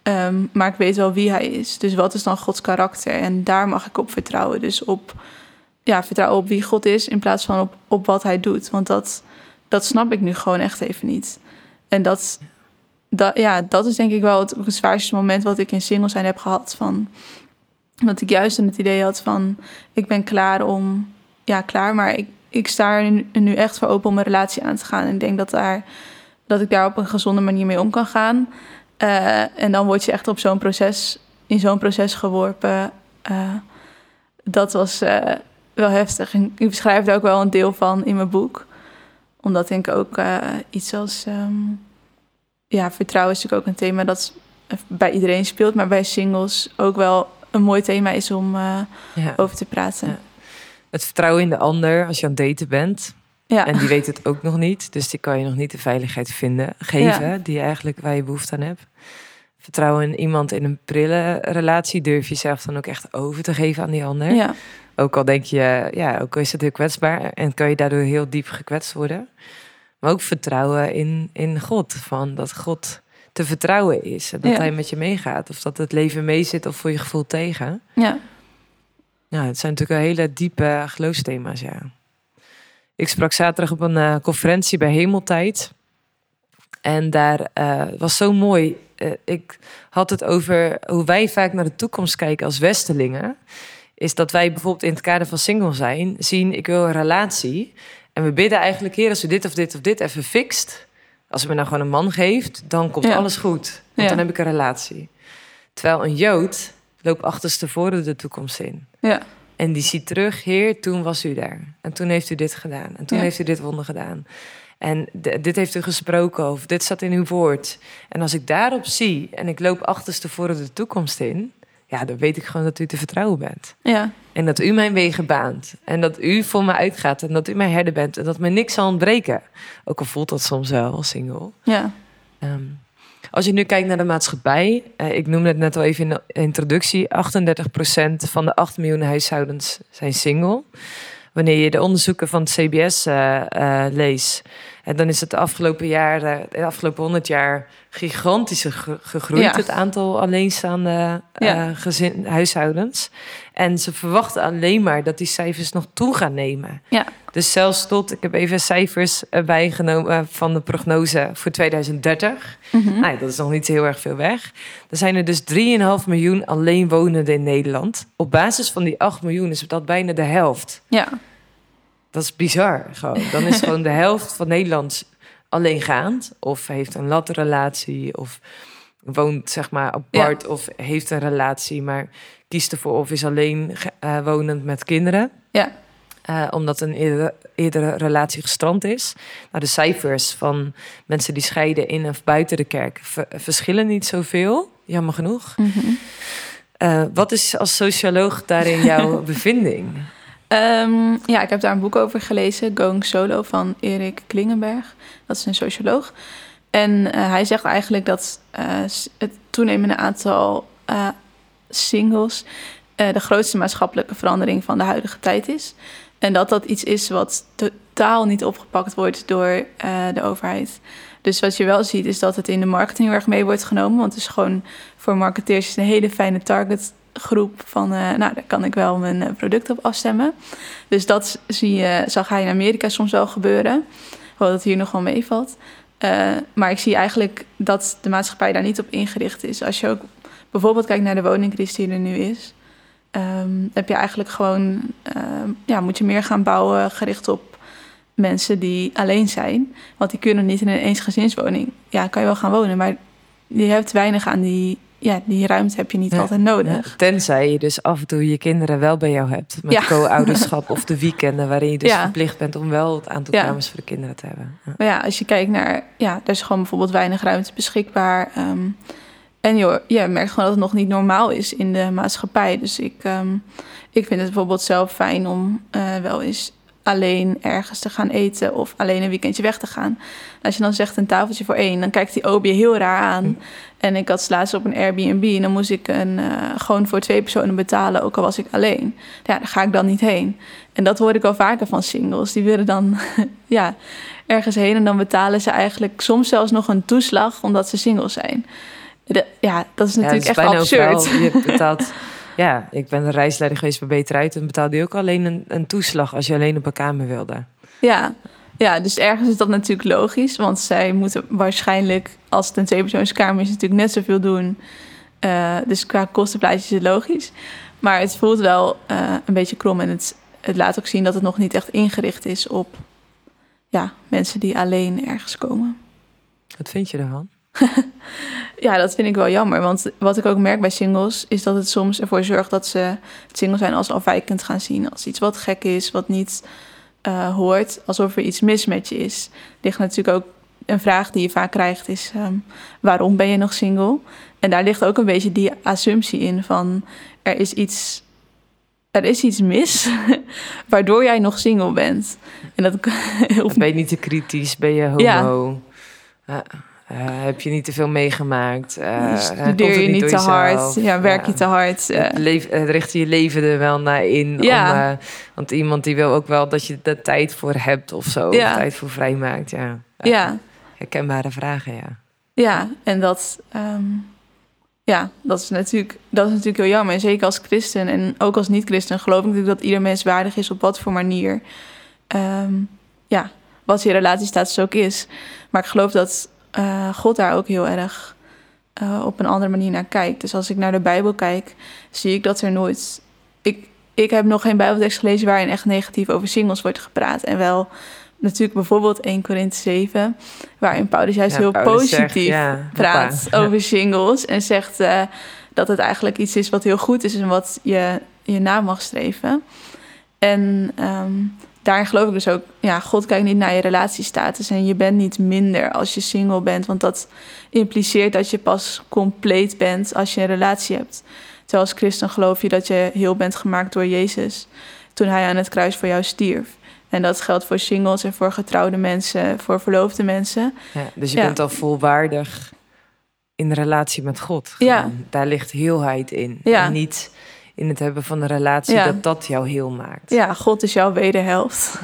ehm, maar ik weet wel wie hij is. Dus wat is dan Gods karakter? En daar mag ik op vertrouwen. Dus op... Ja, vertrouwen op wie God is... in plaats van op, op wat hij doet. Want dat, dat snap ik nu gewoon echt even niet. En dat... Dat, ja, dat is denk ik wel het, zwaarste moment wat ik in single zijn heb gehad. Van, dat ik juist het idee had van... ik ben klaar om... Ja, klaar, maar ik, ik sta er nu, nu echt voor open om een relatie aan te gaan. En ik denk dat, daar, dat ik daar op een gezonde manier mee om kan gaan. Eh, en dan word je echt op zo'n proces... in zo'n proces geworpen. Eh, dat was eh, wel heftig. En ik beschrijf er ook wel een deel van in mijn boek. Omdat denk ik ook iets als... ehm, ja, vertrouwen is natuurlijk ook een thema dat bij iedereen speelt, maar bij singles ook wel een mooi thema is om Ja. over te praten. Ja. Het vertrouwen in de ander als je aan het daten bent. Ja, En die weet het ook nog niet. Dus die kan je nog niet de veiligheid vinden, geven die je eigenlijk waar je behoefte aan hebt. Vertrouwen in iemand in een prille relatie durf je zelf dan ook echt over te geven aan die ander. ja, Ook al denk je, ja, ook al is het heel kwetsbaar en kan je daardoor heel diep gekwetst worden. Maar ook vertrouwen in, in God. Van dat God te vertrouwen is. En dat Ja. hij met je meegaat. Of dat het leven meezit of voor je gevoel tegen. ja, Ja, het zijn natuurlijk hele diepe geloofsthema's, ja. Ik sprak zaterdag op een eh, conferentie bij Hemeltijd. En daar eh, was zo mooi. Eh, ik had het over hoe wij vaak naar de toekomst kijken als Westelingen. Is dat wij bijvoorbeeld in het kader van single zijn, zien ik wil een relatie. En we bidden eigenlijk, heer, als u dit of dit of dit even fixt. Als u me nou gewoon een man geeft, dan komt Ja. alles goed. Want Ja. dan heb ik een relatie. Terwijl een Jood loopt achterstevoren de toekomst in. ja, En die ziet terug, Heer, toen was u daar. En toen heeft u dit gedaan. En toen Ja. heeft u dit wonder gedaan. En dit heeft u gesproken of dit staat in uw woord. En als ik daarop zie en ik loop achterstevoren de toekomst in... ja, dan weet ik gewoon dat u te vertrouwen bent. ja, En dat u mijn wegen baant. En dat u voor me uitgaat. En dat u mijn herder bent. En dat me niks zal ontbreken. Ook al voelt dat soms wel als single. ja, Ehm, als je nu kijkt naar de maatschappij, eh, ik noemde het net al even in de introductie, 38% van de 8 miljoen huishoudens zijn single. Wanneer je de onderzoeken van het CBS eh, eh, leest, en dan is het de afgelopen jaar, eh, de afgelopen 100 jaar gigantisch ge- gegroeid, Ja. het aantal alleenstaande eh, Ja. gezin, huishoudens. En ze verwachten alleen maar dat die cijfers nog toe gaan nemen. ja, Dus zelfs tot, ik heb even cijfers erbij genomen van de prognose voor 2030. mhm. Nou, dat is nog niet heel erg veel weg. Er zijn er dus 3,5 miljoen alleenwonenden in Nederland. Op basis van die 8 miljoen is dat bijna de helft. ja, Dat is bizar gewoon. Dan is gewoon de helft van Nederland alleengaand. Of heeft een latte relatie. Of woont zeg maar apart. Of heeft een relatie, maar kiest ervoor of is alleen eh, wonend met kinderen. ja, eh, omdat een eerdere, eerdere relatie gestrand is. Nou, de cijfers van mensen die scheiden in of buiten de kerk ver- verschillen niet zoveel, jammer genoeg. Mhm. Eh, wat is als socioloog daarin jouw bevinding? Ehm, ja, ik heb daar een boek over gelezen, Going Solo van Erik Klingenberg. Dat is een socioloog. En eh, hij zegt eigenlijk dat s- het toenemende aantal eh, singles de grootste maatschappelijke verandering van de huidige tijd is. En dat dat iets is wat totaal niet opgepakt wordt door de overheid. Dus wat je wel ziet is dat het in de marketing heel erg mee wordt genomen. Want het is gewoon voor marketeers een hele fijne targetgroep van... eh, nou, daar kan ik wel mijn eh, product op afstemmen. Dus dat zie je, zag hij in Amerika soms wel gebeuren. Hoewel het hier nog wel meevalt. Eh, maar ik zie eigenlijk dat de maatschappij daar niet op ingericht is. Als je ook bijvoorbeeld kijkt naar de woningcrisis die er nu is... ehm, heb je eigenlijk gewoon... ehm, ja, moet je meer gaan bouwen gericht op mensen die alleen zijn. Want die kunnen niet in een eensgezinswoning. Ja, kan je wel gaan wonen, maar je hebt weinig aan die... Ja, die ruimte heb je niet Ja. altijd nodig. Tenzij je dus af en toe je kinderen wel bij jou hebt. Met Ja. co-ouderschap of de weekenden waarin je dus Ja. verplicht bent om wel het aantal kamers voor de kinderen te hebben. Ja. Maar ja, als je kijkt naar... Ja, er is gewoon bijvoorbeeld weinig ruimte beschikbaar. ehm, en joh, je merkt gewoon dat het nog niet normaal is in de maatschappij. Dus ik, ehm, ik vind het bijvoorbeeld zelf fijn om eh, wel eens alleen ergens te gaan eten... of alleen een weekendje weg te gaan. Als je dan zegt een tafeltje voor één... dan kijkt die oom je heel raar aan. Hm. En ik had laatst op een Airbnb... en dan moest ik een, eh, gewoon voor twee personen betalen... ook al was ik alleen. Ja, daar ga ik dan niet heen. En dat hoor ik al vaker van singles. Die willen dan ja, ergens heen en dan betalen ze eigenlijk soms zelfs nog een toeslag omdat ze single zijn. De- ja, dat is Ja, natuurlijk dat is echt absurd. overal. Je betaalt, ja, ik ben een reisleider geweest bij Beter Uit en betaalde je ook alleen een, een toeslag als je alleen op een kamer wilde. Ja. ja, dus ergens is dat natuurlijk logisch, want zij moeten waarschijnlijk, als het een tweepersoonskamer is, natuurlijk net zoveel doen. Eh, dus qua kostenplaatje is het logisch. Maar het voelt wel eh, een beetje krom en het, het laat ook zien dat het nog niet echt ingericht is op ja, mensen die alleen ergens komen. Wat vind je ervan? Ja, dat vind ik wel jammer. Want wat ik ook merk bij singles is dat het soms ervoor zorgt dat ze het single zijn als afwijkend gaan zien. Als iets wat gek is, wat niet eh, hoort, alsof er iets mis met je is. Ligt natuurlijk ook een vraag die je vaak krijgt is ehm, waarom ben je nog single? En daar ligt ook een beetje die assumptie in van er is iets, er is iets mis waardoor jij nog single bent. En dat Of ben je niet te kritisch? Ben je homo? Eh, eh, heb je niet te veel meegemaakt? Komt studeer het je niet te hard, jezelf? ja, werk je te hard. Leef, eh, richt je je leven er wel naar in. Ja. Om, want iemand die wil ook wel dat je er tijd voor hebt of zo. Ja. Of tijd voor vrijmaakt. Ja. ja. Herkenbare vragen, ja. Ja, en dat, ehm, ja, dat, is natuurlijk, dat is natuurlijk heel jammer. En zeker als christen en ook als niet-christen geloof ik natuurlijk dat ieder mens waardig is op wat voor manier. ehm, ja, wat je relatiestatus ook is. Maar ik geloof dat eh, God daar ook heel erg eh, op een andere manier naar kijkt. Dus als ik naar de Bijbel kijk, zie ik dat er nooit. Ik, ik heb nog geen Bijbeltekst gelezen waarin echt negatief over singles wordt gepraat. En wel natuurlijk bijvoorbeeld 1 Korinthe 7, waarin Paulus juist Ja, heel Paulus zegt, positief ja, praat over singles. En zegt eh, dat het eigenlijk iets is wat heel goed is en wat je je na mag streven. En ehm, daarin geloof ik dus ook, ja, God kijkt niet naar je relatiestatus en je bent niet minder als je single bent, want dat impliceert dat je pas compleet bent als je een relatie hebt. Terwijl als christen geloof je dat je heel bent gemaakt door Jezus toen hij aan het kruis voor jou stierf. En dat geldt voor singles en voor getrouwde mensen, voor verloofde mensen. Ja, dus je Ja. bent al volwaardig in relatie met God. Ja. Daar ligt heelheid in. Ja. En niet in het hebben van een relatie Ja. dat dat jou heel maakt. Ja, God is jouw wederhelft.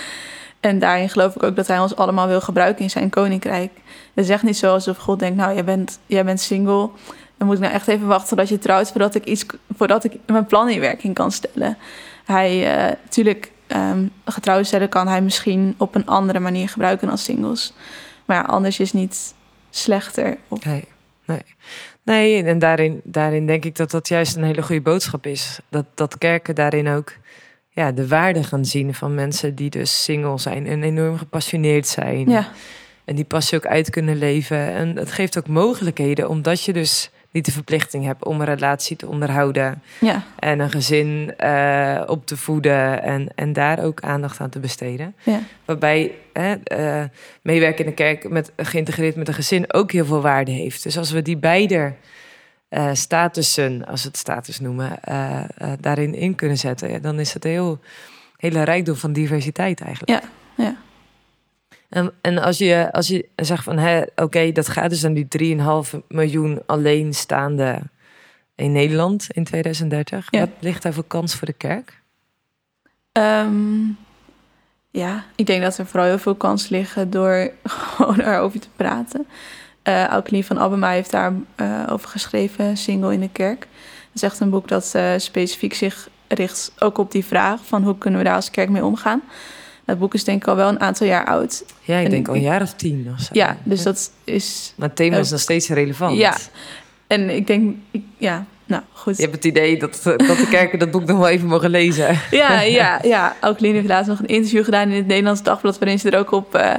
en daarin geloof ik ook dat hij ons allemaal wil gebruiken in zijn koninkrijk. Het is echt niet zo alsof God denkt, nou, jij bent, jij bent single. Dan moet ik nou echt even wachten totdat je trouwt voordat ik, iets, voordat ik mijn plan in werking kan stellen. Hij, eh natuurlijk, ehm getrouwde stellen kan hij misschien op een andere manier gebruiken als singles. Maar ja, anders is niet slechter. Nee, nee. Nee, en daarin, daarin denk ik dat dat juist een hele goede boodschap is. Dat, dat kerken daarin ook ja, de waarde gaan zien van mensen die dus single zijn en enorm gepassioneerd zijn. ja, En die passie ook uit kunnen leven. En het geeft ook mogelijkheden, omdat je dus niet de verplichting heb om een relatie te onderhouden. Ja, En een gezin eh, op te voeden en, en daar ook aandacht aan te besteden. ja, Waarbij hè, eh, meewerken in de kerk met, geïntegreerd met een gezin ook heel veel waarde heeft. Dus als we die beide eh, statussen, als we het status noemen, daarin in kunnen zetten, ja, dan is het een heel hele rijkdom van diversiteit eigenlijk. ja, ja. En, en als, je, als je zegt van, oké, dat gaat dus aan die 3,5 miljoen alleenstaande in Nederland in 2030. Ja. Wat ligt daar voor kans voor de kerk? Ehm, ja, ik denk dat er vooral heel veel kans liggen door gewoon erover te praten. Aukelien van Abema heeft daar eh, over geschreven, Single in de Kerk. Dat is echt een boek dat eh, specifiek zich richt ook op die vraag van hoe kunnen we daar als kerk mee omgaan. Dat boek is denk ik al wel een aantal jaar oud. Ja, ik En denk al een jaar of tien of zo. Ja, dus dat is... Maar het thema is ook- nog steeds relevant. Ja. En ik denk, ik, ja, nou goed. Je hebt het idee dat, dat de kerken dat boek nog wel even mogen lezen. Ja, ja, ja. Aukelien heeft laatst nog een interview gedaan in het Nederlands Dagblad... waarin ze er ook op, eh,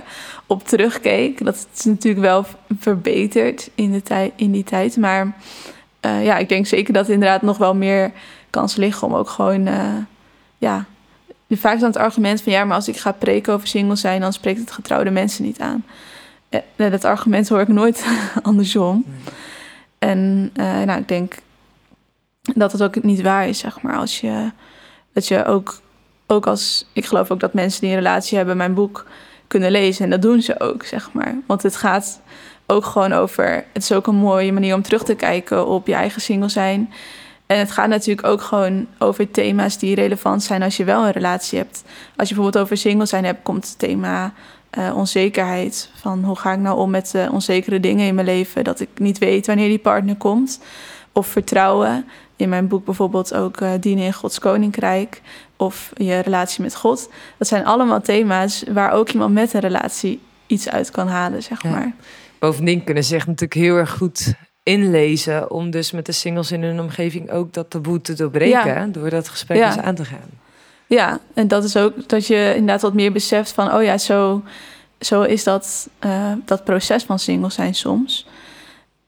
op terugkeek. Dat is natuurlijk wel verbeterd in, de tij- in die tijd. Maar eh, ja, ik denk zeker dat er inderdaad nog wel meer kans liggen... om ook gewoon, eh, Vaak dan het argument van... ja, maar als ik ga preken over single zijn... dan spreekt het getrouwde mensen niet aan. Eh, dat argument hoor ik nooit andersom. En eh, nou, ik denk dat het ook niet waar is, zeg maar. Als je, dat je ook, ook als... Ik geloof ook dat mensen die een relatie hebben mijn boek kunnen lezen. En dat doen ze ook, zeg maar. Want het gaat ook gewoon over... Het is ook een mooie manier om terug te kijken op je eigen single zijn. En het gaat natuurlijk ook gewoon over thema's die relevant zijn als je wel een relatie hebt. Als je bijvoorbeeld over single zijn hebt, komt het thema eh, onzekerheid. Van hoe ga ik nou om met eh, onzekere dingen in mijn leven? Dat ik niet weet wanneer die partner komt. Of vertrouwen. In mijn boek bijvoorbeeld ook eh, dienen in Gods koninkrijk. Of je relatie met God. Dat zijn allemaal thema's waar ook iemand met een relatie iets uit kan halen, zeg Ja. maar. Bovendien kunnen ze zich natuurlijk heel erg goed inlezen... om dus met de singles in hun omgeving ook dat taboe te doorbreken... Ja. door dat gesprek Ja. eens aan te gaan. Ja, en dat is ook dat je inderdaad wat meer beseft van... oh ja, zo, zo is dat, eh, dat proces van single zijn soms.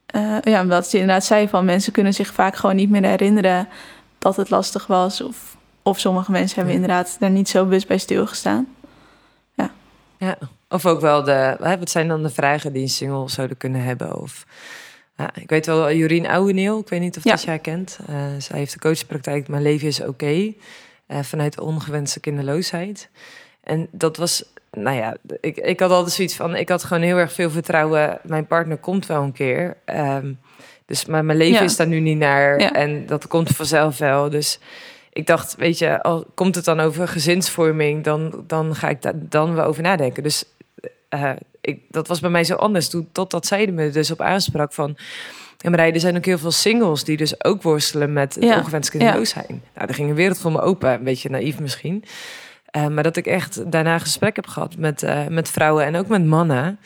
Eh, ja, omdat je inderdaad zei van... mensen kunnen zich vaak gewoon niet meer herinneren dat het lastig was... of, of sommige mensen hebben Ja. inderdaad daar niet zo bewust bij stilgestaan. Ja. Of ook wel de... Wat zijn dan de vragen die een single zouden kunnen hebben? Of, ja, ik weet wel, Jorien Ouweneel, ik weet niet of Ja. dat jij kent. Eh, zij heeft de coachpraktijk Mijn leven is oké. eh, vanuit ongewenste kinderloosheid. En dat was... Nou ja, ik, ik had altijd zoiets van... Ik had gewoon heel erg veel vertrouwen. Mijn partner komt wel een keer. Ehm, dus maar mijn leven Ja. is daar nu niet naar. En dat komt vanzelf wel. Dus ik dacht, weet je, al komt het dan over gezinsvorming, dan, dan ga ik daar dan wel over nadenken. Dus eh, ik, dat was bij mij zo anders. Toen, totdat zij me dus op aansprak van. En Marij, er zijn ook heel veel singles die dus ook worstelen met het Ja, ongewenst kinderloos zijn. Nou, er ging een wereld voor me open, een beetje naïef misschien. Eh, maar dat ik echt daarna gesprek heb gehad met, eh, met vrouwen en ook met mannen.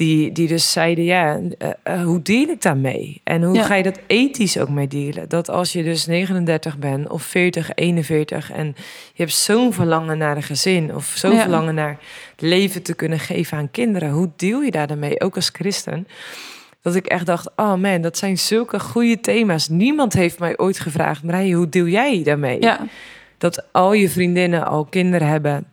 Die, die dus zeiden, ja, eh, eh, hoe deal ik daarmee? En hoe Ja. ga je dat ethisch ook mee dealen? Dat als je dus 39 bent of 40, 41... en je hebt zo'n verlangen naar een gezin... of zo'n Ja. verlangen naar leven te kunnen geven aan kinderen... hoe deel je daar dan mee, ook als christen? Dat ik echt dacht, oh man, dat zijn zulke goede thema's. Niemand heeft mij ooit gevraagd, Marije, hoe deel jij daarmee? Ja, dat al je vriendinnen al kinderen hebben.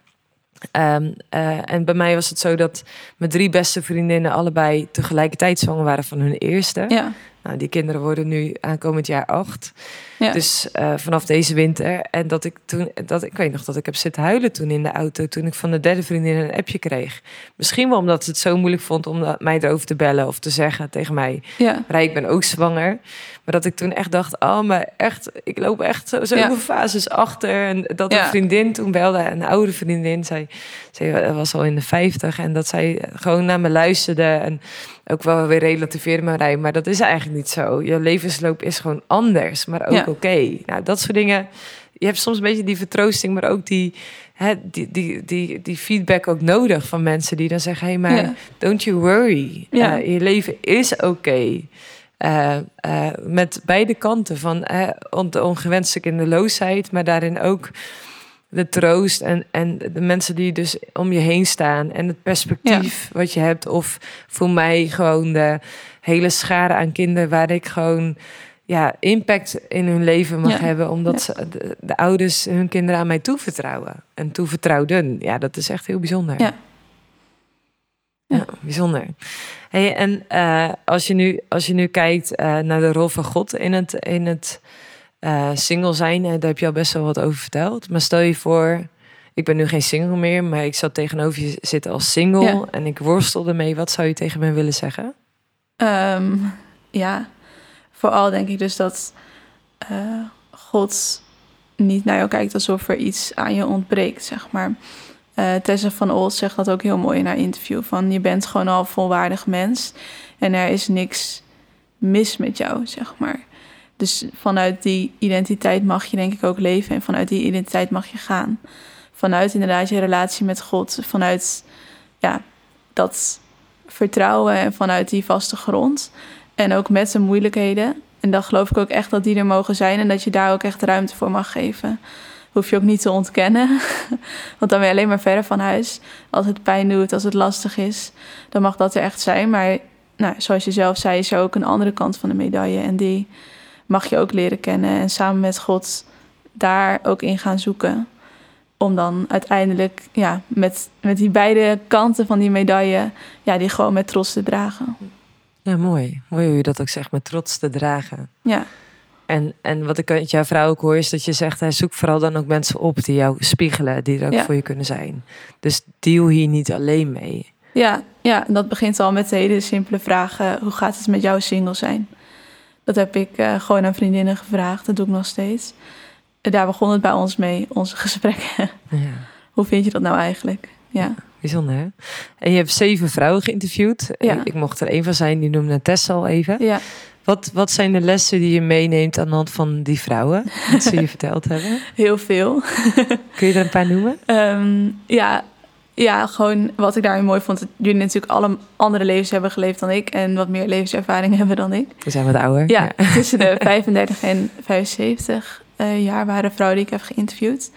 Ehm, eh, en bij mij was het zo dat mijn drie beste vriendinnen allebei tegelijkertijd zwanger waren van hun eerste. ja, Nou, die kinderen worden nu aankomend jaar acht. Ja. Dus eh, vanaf deze winter. En dat ik toen, dat, ik weet nog dat ik heb zitten huilen toen in de auto. Toen ik van de derde vriendin een appje kreeg. Misschien wel omdat ze het zo moeilijk vond om dat- mij erover te bellen of te zeggen tegen mij. ja. Rij, ik ben ook zwanger. Maar dat ik toen echt dacht, oh, maar echt, ik loop echt zo- zoveel Ja. fases achter. En dat een vriendin toen belde, een oude vriendin, zij, zij was al in de vijftig. En dat zij gewoon naar me luisterde en ook wel weer relativeerde me rij. Maar dat is eigenlijk niet zo. Je levensloop is gewoon anders, maar ook Oké. Nou, dat soort dingen. Je hebt soms een beetje die vertroosting, maar ook die, hè, die, die, die, die feedback ook nodig van mensen die dan zeggen: hé, hey, maar Ja. don't you worry. Ja. Eh, je leven is oké. Eh, eh, met beide kanten van on- de ongewenste kinderloosheid, maar daarin ook de troost en, en de mensen die dus om je heen staan en het perspectief wat je hebt. Of voor mij gewoon de hele schare aan kinderen waar ik gewoon ja, impact in hun leven mag Ja. hebben. Omdat Ja. ze, de, de ouders hun kinderen aan mij toevertrouwen. En toevertrouwden. Ja, dat is echt heel bijzonder. Ja. Ja, bijzonder. Hey, en eh, als, je nu, als je nu kijkt eh, naar de rol van God in het, in het eh, single zijn, daar heb je al best wel wat over verteld. Maar stel je voor, ik ben nu geen single meer, maar ik zat tegenover je zitten als single en ik worstel ermee. Wat zou je tegen me willen zeggen? Ehm, ja, vooral denk ik dus dat eh, God niet naar jou kijkt alsof er iets aan je ontbreekt, zeg maar. Eh, Tessa van Old zegt dat ook heel mooi in haar interview. Van je bent gewoon al volwaardig mens en er is niks mis met jou, zeg maar. Dus vanuit die identiteit mag je denk ik ook leven en vanuit die identiteit mag je gaan. Vanuit inderdaad je relatie met God, vanuit ja, dat vertrouwen en vanuit die vaste grond. En ook met zijn moeilijkheden. En dan geloof ik ook echt dat die er mogen zijn en dat je daar ook echt ruimte voor mag geven. Hoef je ook niet te ontkennen, want dan ben je alleen maar verder van huis. Als het pijn doet, als het lastig is, dan mag dat er echt zijn. Maar nou, zoals je zelf zei, is er ook een andere kant van de medaille. En die mag je ook leren kennen en samen met God daar ook in gaan zoeken. Om dan uiteindelijk ja, met, met die beide kanten van die medaille, ja, die gewoon met trots te dragen. Ja, mooi. Mooi hoe je dat ook zegt, met trots te dragen. Ja, En, en wat ik uit jouw vrouw ook hoor, is dat je zegt, hij zoek vooral dan ook mensen op die jou spiegelen, die er ook Ja. voor je kunnen zijn. Dus deal hier niet alleen mee. ja, ja, en dat begint al met de hele simpele vraag: eh, hoe gaat het met jouw single zijn? Dat heb ik eh, gewoon aan vriendinnen gevraagd, dat doe ik nog steeds. En daar begon het bij ons mee, onze gesprekken. Ja. hoe vind je dat nou eigenlijk? Ja, Bijzonder, hè? En je hebt zeven vrouwen geïnterviewd. Ja. Ik, mocht er één van zijn, die noemde Tessa al even. ja. Wat, wat zijn de lessen die je meeneemt aan de hand van die vrouwen? Wat ze je verteld hebben? heel veel. Kun je er een paar noemen? Ehm, ja, ja, gewoon wat ik daarin mooi vond. Dat jullie natuurlijk alle andere levens hebben geleefd dan ik. En wat meer levenservaring hebben dan ik. We zijn wat ouder. Ja, tussen de 35 en 75 eh, jaar waren vrouwen die ik heb geïnterviewd.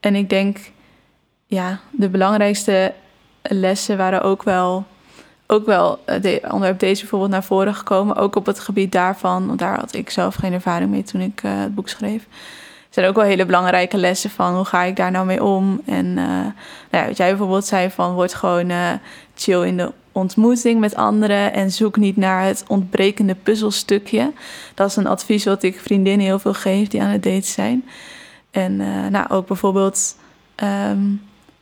En ik denk, ja, de belangrijkste lessen waren ook wel, ook wel eh, de onderwerp deze bijvoorbeeld naar voren gekomen. Ook op het gebied daarvan, want daar had ik zelf geen ervaring mee toen ik eh, het boek schreef. Er zijn ook wel hele belangrijke lessen van hoe ga ik daar nou mee om. En eh, nou ja, wat jij bijvoorbeeld zei van word gewoon chill in de ontmoeting met anderen en zoek niet naar het ontbrekende puzzelstukje. Dat is een advies wat ik vriendinnen heel veel geef die aan het daten zijn. En nou, ook bijvoorbeeld ehm,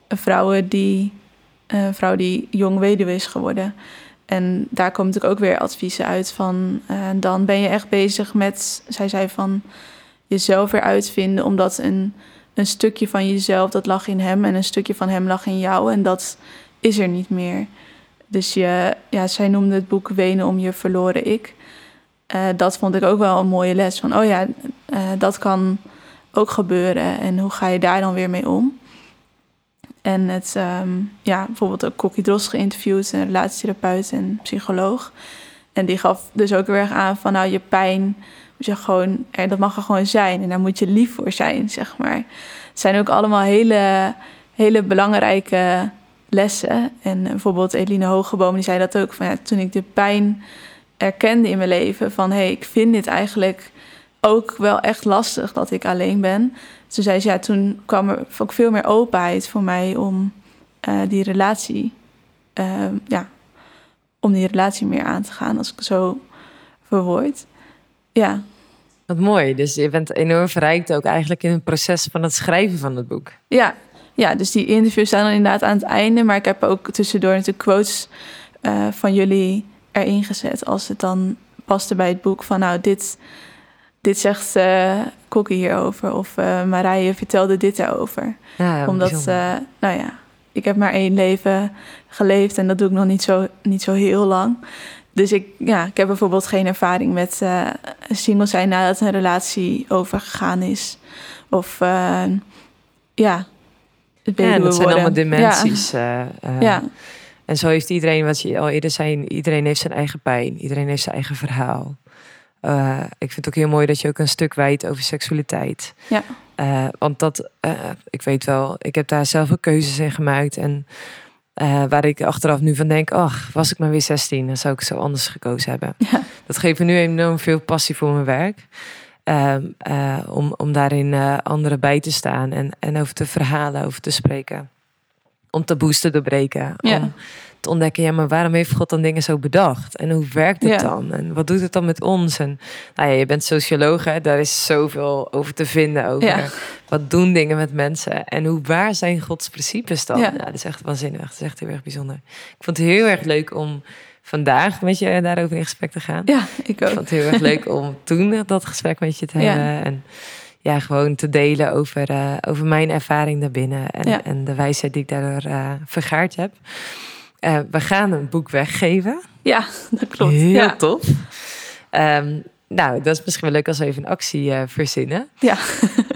vrouwen die, eh, vrouw die jong weduwe is geworden. En daar komen natuurlijk ook weer adviezen uit van... eh, dan ben je echt bezig met, zij zei van... jezelf weer uitvinden, omdat een, een stukje van jezelf... dat lag in hem en een stukje van hem lag in jou. En dat is er niet meer. Dus je, ja, zij noemde het boek Wenen om je verloren ik. Eh, dat vond ik ook wel een mooie les. Van, oh ja, dat kan ook gebeuren. En hoe ga je daar dan weer mee om? En het, ehm, ja, bijvoorbeeld ook Kokkie Dros geïnterviewd, een relatietherapeut en psycholoog. En die gaf dus ook weer aan van, nou, je pijn moet je gewoon, dat mag er gewoon zijn. En daar moet je lief voor zijn, zeg maar. Het zijn ook allemaal hele, hele belangrijke lessen. En bijvoorbeeld Eline Hogeboom, die zei dat ook. Van, ja, toen ik de pijn erkende in mijn leven, van hé, hey, ik vind dit eigenlijk ook wel echt lastig dat ik alleen ben. Toen zei ze, ja, toen kwam er ook veel meer openheid voor mij om eh, die relatie, eh, ja, om die relatie meer aan te gaan, als ik het zo verwoord. Ja, Wat mooi. Dus je bent enorm verrijkt ook eigenlijk in het proces van het schrijven van het boek. Ja, ja, dus die interviews staan dan inderdaad aan het einde. Maar ik heb ook tussendoor natuurlijk quotes eh, van jullie erin gezet. Als het dan paste bij het boek van nou, dit, dit zegt uh, Kokkie hierover. Of uh, Marije vertelde dit erover. Ja, Omdat, uh, nou ja, ik heb maar één leven geleefd en dat doe ik nog niet zo, niet zo heel lang. Dus ik, ja, ik heb bijvoorbeeld geen ervaring met uh, single zijn nadat een relatie overgegaan is. Of ja, het ja, dat zijn allemaal dimensies. Ja. Ja. En zo heeft iedereen, wat je al eerder zei, iedereen heeft zijn eigen pijn. Iedereen heeft zijn eigen verhaal. Eh, ik vind het ook heel mooi dat je ook een stuk wijdt over seksualiteit. Ja. Eh, want dat, eh, ik weet wel, ik heb daar zelf ook keuzes in gemaakt. En waar ik achteraf nu van denk, ach, was ik maar weer 16, dan zou ik zo anders gekozen hebben. Ja. Dat geeft me nu enorm veel passie voor mijn werk. Ehm, eh, om, om daarin anderen bij te staan en, en over te verhalen, over te spreken. Om taboes te doorbreken. Ja. Om te ontdekken, ja, maar waarom heeft God dan dingen zo bedacht? En hoe werkt het Ja. dan? En wat doet het dan met ons? En nou ja, je bent socioloog, hè? daar is zoveel over te vinden. Over Ja. wat doen dingen met mensen? En hoe waar zijn Gods principes dan? Ja. Dat is echt waanzinnig. Dat is echt heel erg bijzonder. Ik vond het heel erg leuk om vandaag met je daarover in gesprek te gaan. Ja, ik Ik ook. vond het heel erg leuk om toen dat gesprek met je te Ja. hebben. En ja, gewoon te delen over, eh, over mijn ervaring daarbinnen. En, Ja. en de wijsheid die ik daardoor eh, vergaard heb. Eh, we gaan een boek weggeven. Ja, dat klopt. Heel ja. tof. Ehm, nou, dat is misschien wel leuk als we even een actie eh, verzinnen. Ja.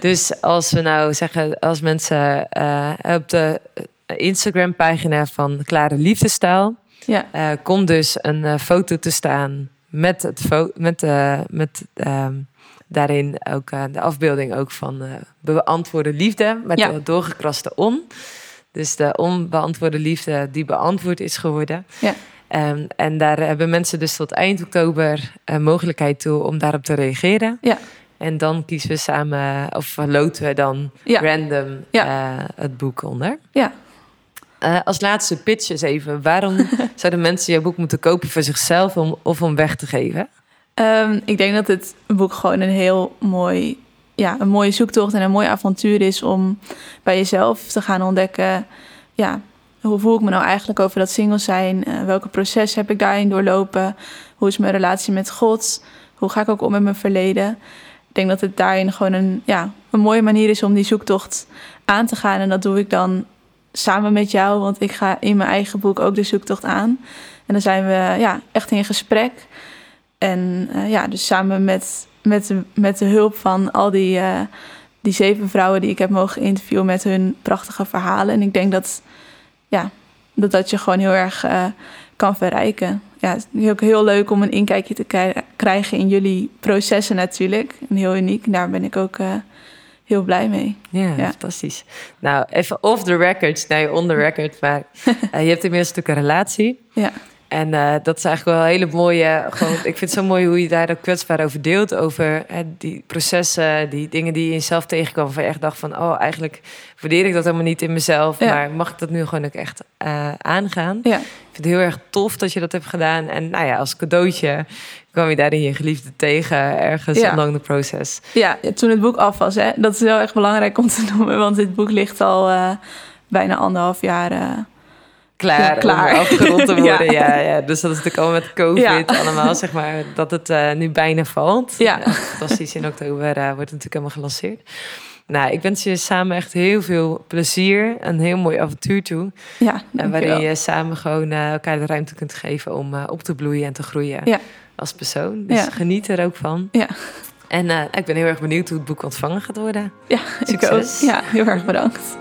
Dus als we nou zeggen, als mensen eh, op de Instagram-pagina van Klare Liefdestaal... Ja. komt dus een foto te staan met, het met, met ehm, daarin ook de afbeelding ook van beantwoorde liefde met Ja. de doorgekraste on. Dus de onbeantwoorde liefde die beantwoord is geworden. Ja. Ehm, en daar hebben mensen dus tot eind oktober uh, mogelijkheid toe om daarop te reageren. Ja. En dan kiezen we samen, of loten we dan Ja. random Ja. eh, het boek onder. Ja. Eh, als laatste pitch eens even. Waarom zouden mensen jouw boek moeten kopen voor zichzelf om, of om weg te geven? Ehm, ik denk dat het boek gewoon een heel mooi, ja, een mooie zoektocht en een mooi avontuur is om bij jezelf te gaan ontdekken. Ja, hoe voel ik me nou eigenlijk over dat single zijn? Eh, welke proces heb ik daarin doorlopen? Hoe is mijn relatie met God? Hoe ga ik ook om met mijn verleden? Ik denk dat het daarin gewoon een, ja, een mooie manier is om die zoektocht aan te gaan. En dat doe ik dan samen met jou, want ik ga in mijn eigen boek ook de zoektocht aan. En dan zijn we ja, echt in gesprek. En eh, ja, dus samen met, met, de, met de hulp van al die, eh, die zeven vrouwen die ik heb mogen interviewen met hun prachtige verhalen. En ik denk dat ja, dat, dat je gewoon heel erg eh, kan verrijken. Ja, het is ook heel leuk om een inkijkje te krij- krijgen in jullie processen natuurlijk. En heel uniek. Daar ben ik ook eh, heel blij mee. Ja, Ja. fantastisch. Nou, even off the record, nee, on the record. Maar je hebt inmiddels natuurlijk een relatie. Ja. En eh, dat is eigenlijk wel een hele mooie. Gewoon, ik vind het zo mooi hoe je daar ook kwetsbaar over deelt. Over hè, die processen, die dingen die je in jezelf tegenkwam. Van je echt dacht van, oh, eigenlijk waardeer ik dat helemaal niet in mezelf. Ja. Maar mag ik dat nu gewoon ook echt eh, aangaan? Ja. Ik vind het heel erg tof dat je dat hebt gedaan. En nou ja, als cadeautje kwam je daarin je geliefde tegen ergens Ja. along the process. Ja, toen het boek af was, hè, dat is wel echt belangrijk om te noemen. Want dit boek ligt al eh, bijna anderhalf jaar. Klaar, Ja, klaar. om afgerond te worden. Ja. ja. Ja, Dus dat is natuurlijk allemaal met COVID allemaal, zeg maar, dat het eh, nu bijna valt. Ja. fantastisch. In oktober eh, wordt het natuurlijk helemaal gelanceerd. Nou, ik wens je samen echt heel veel plezier. Een heel mooi avontuur toe. ja, En waarin je samen gewoon eh, elkaar de ruimte kunt geven om op te bloeien en te groeien Ja. als persoon. Dus Ja. geniet er ook van. Ja. En ik ben heel erg benieuwd hoe het boek ontvangen gaat worden. Ja, ik ook. Succes. Ja, heel erg bedankt.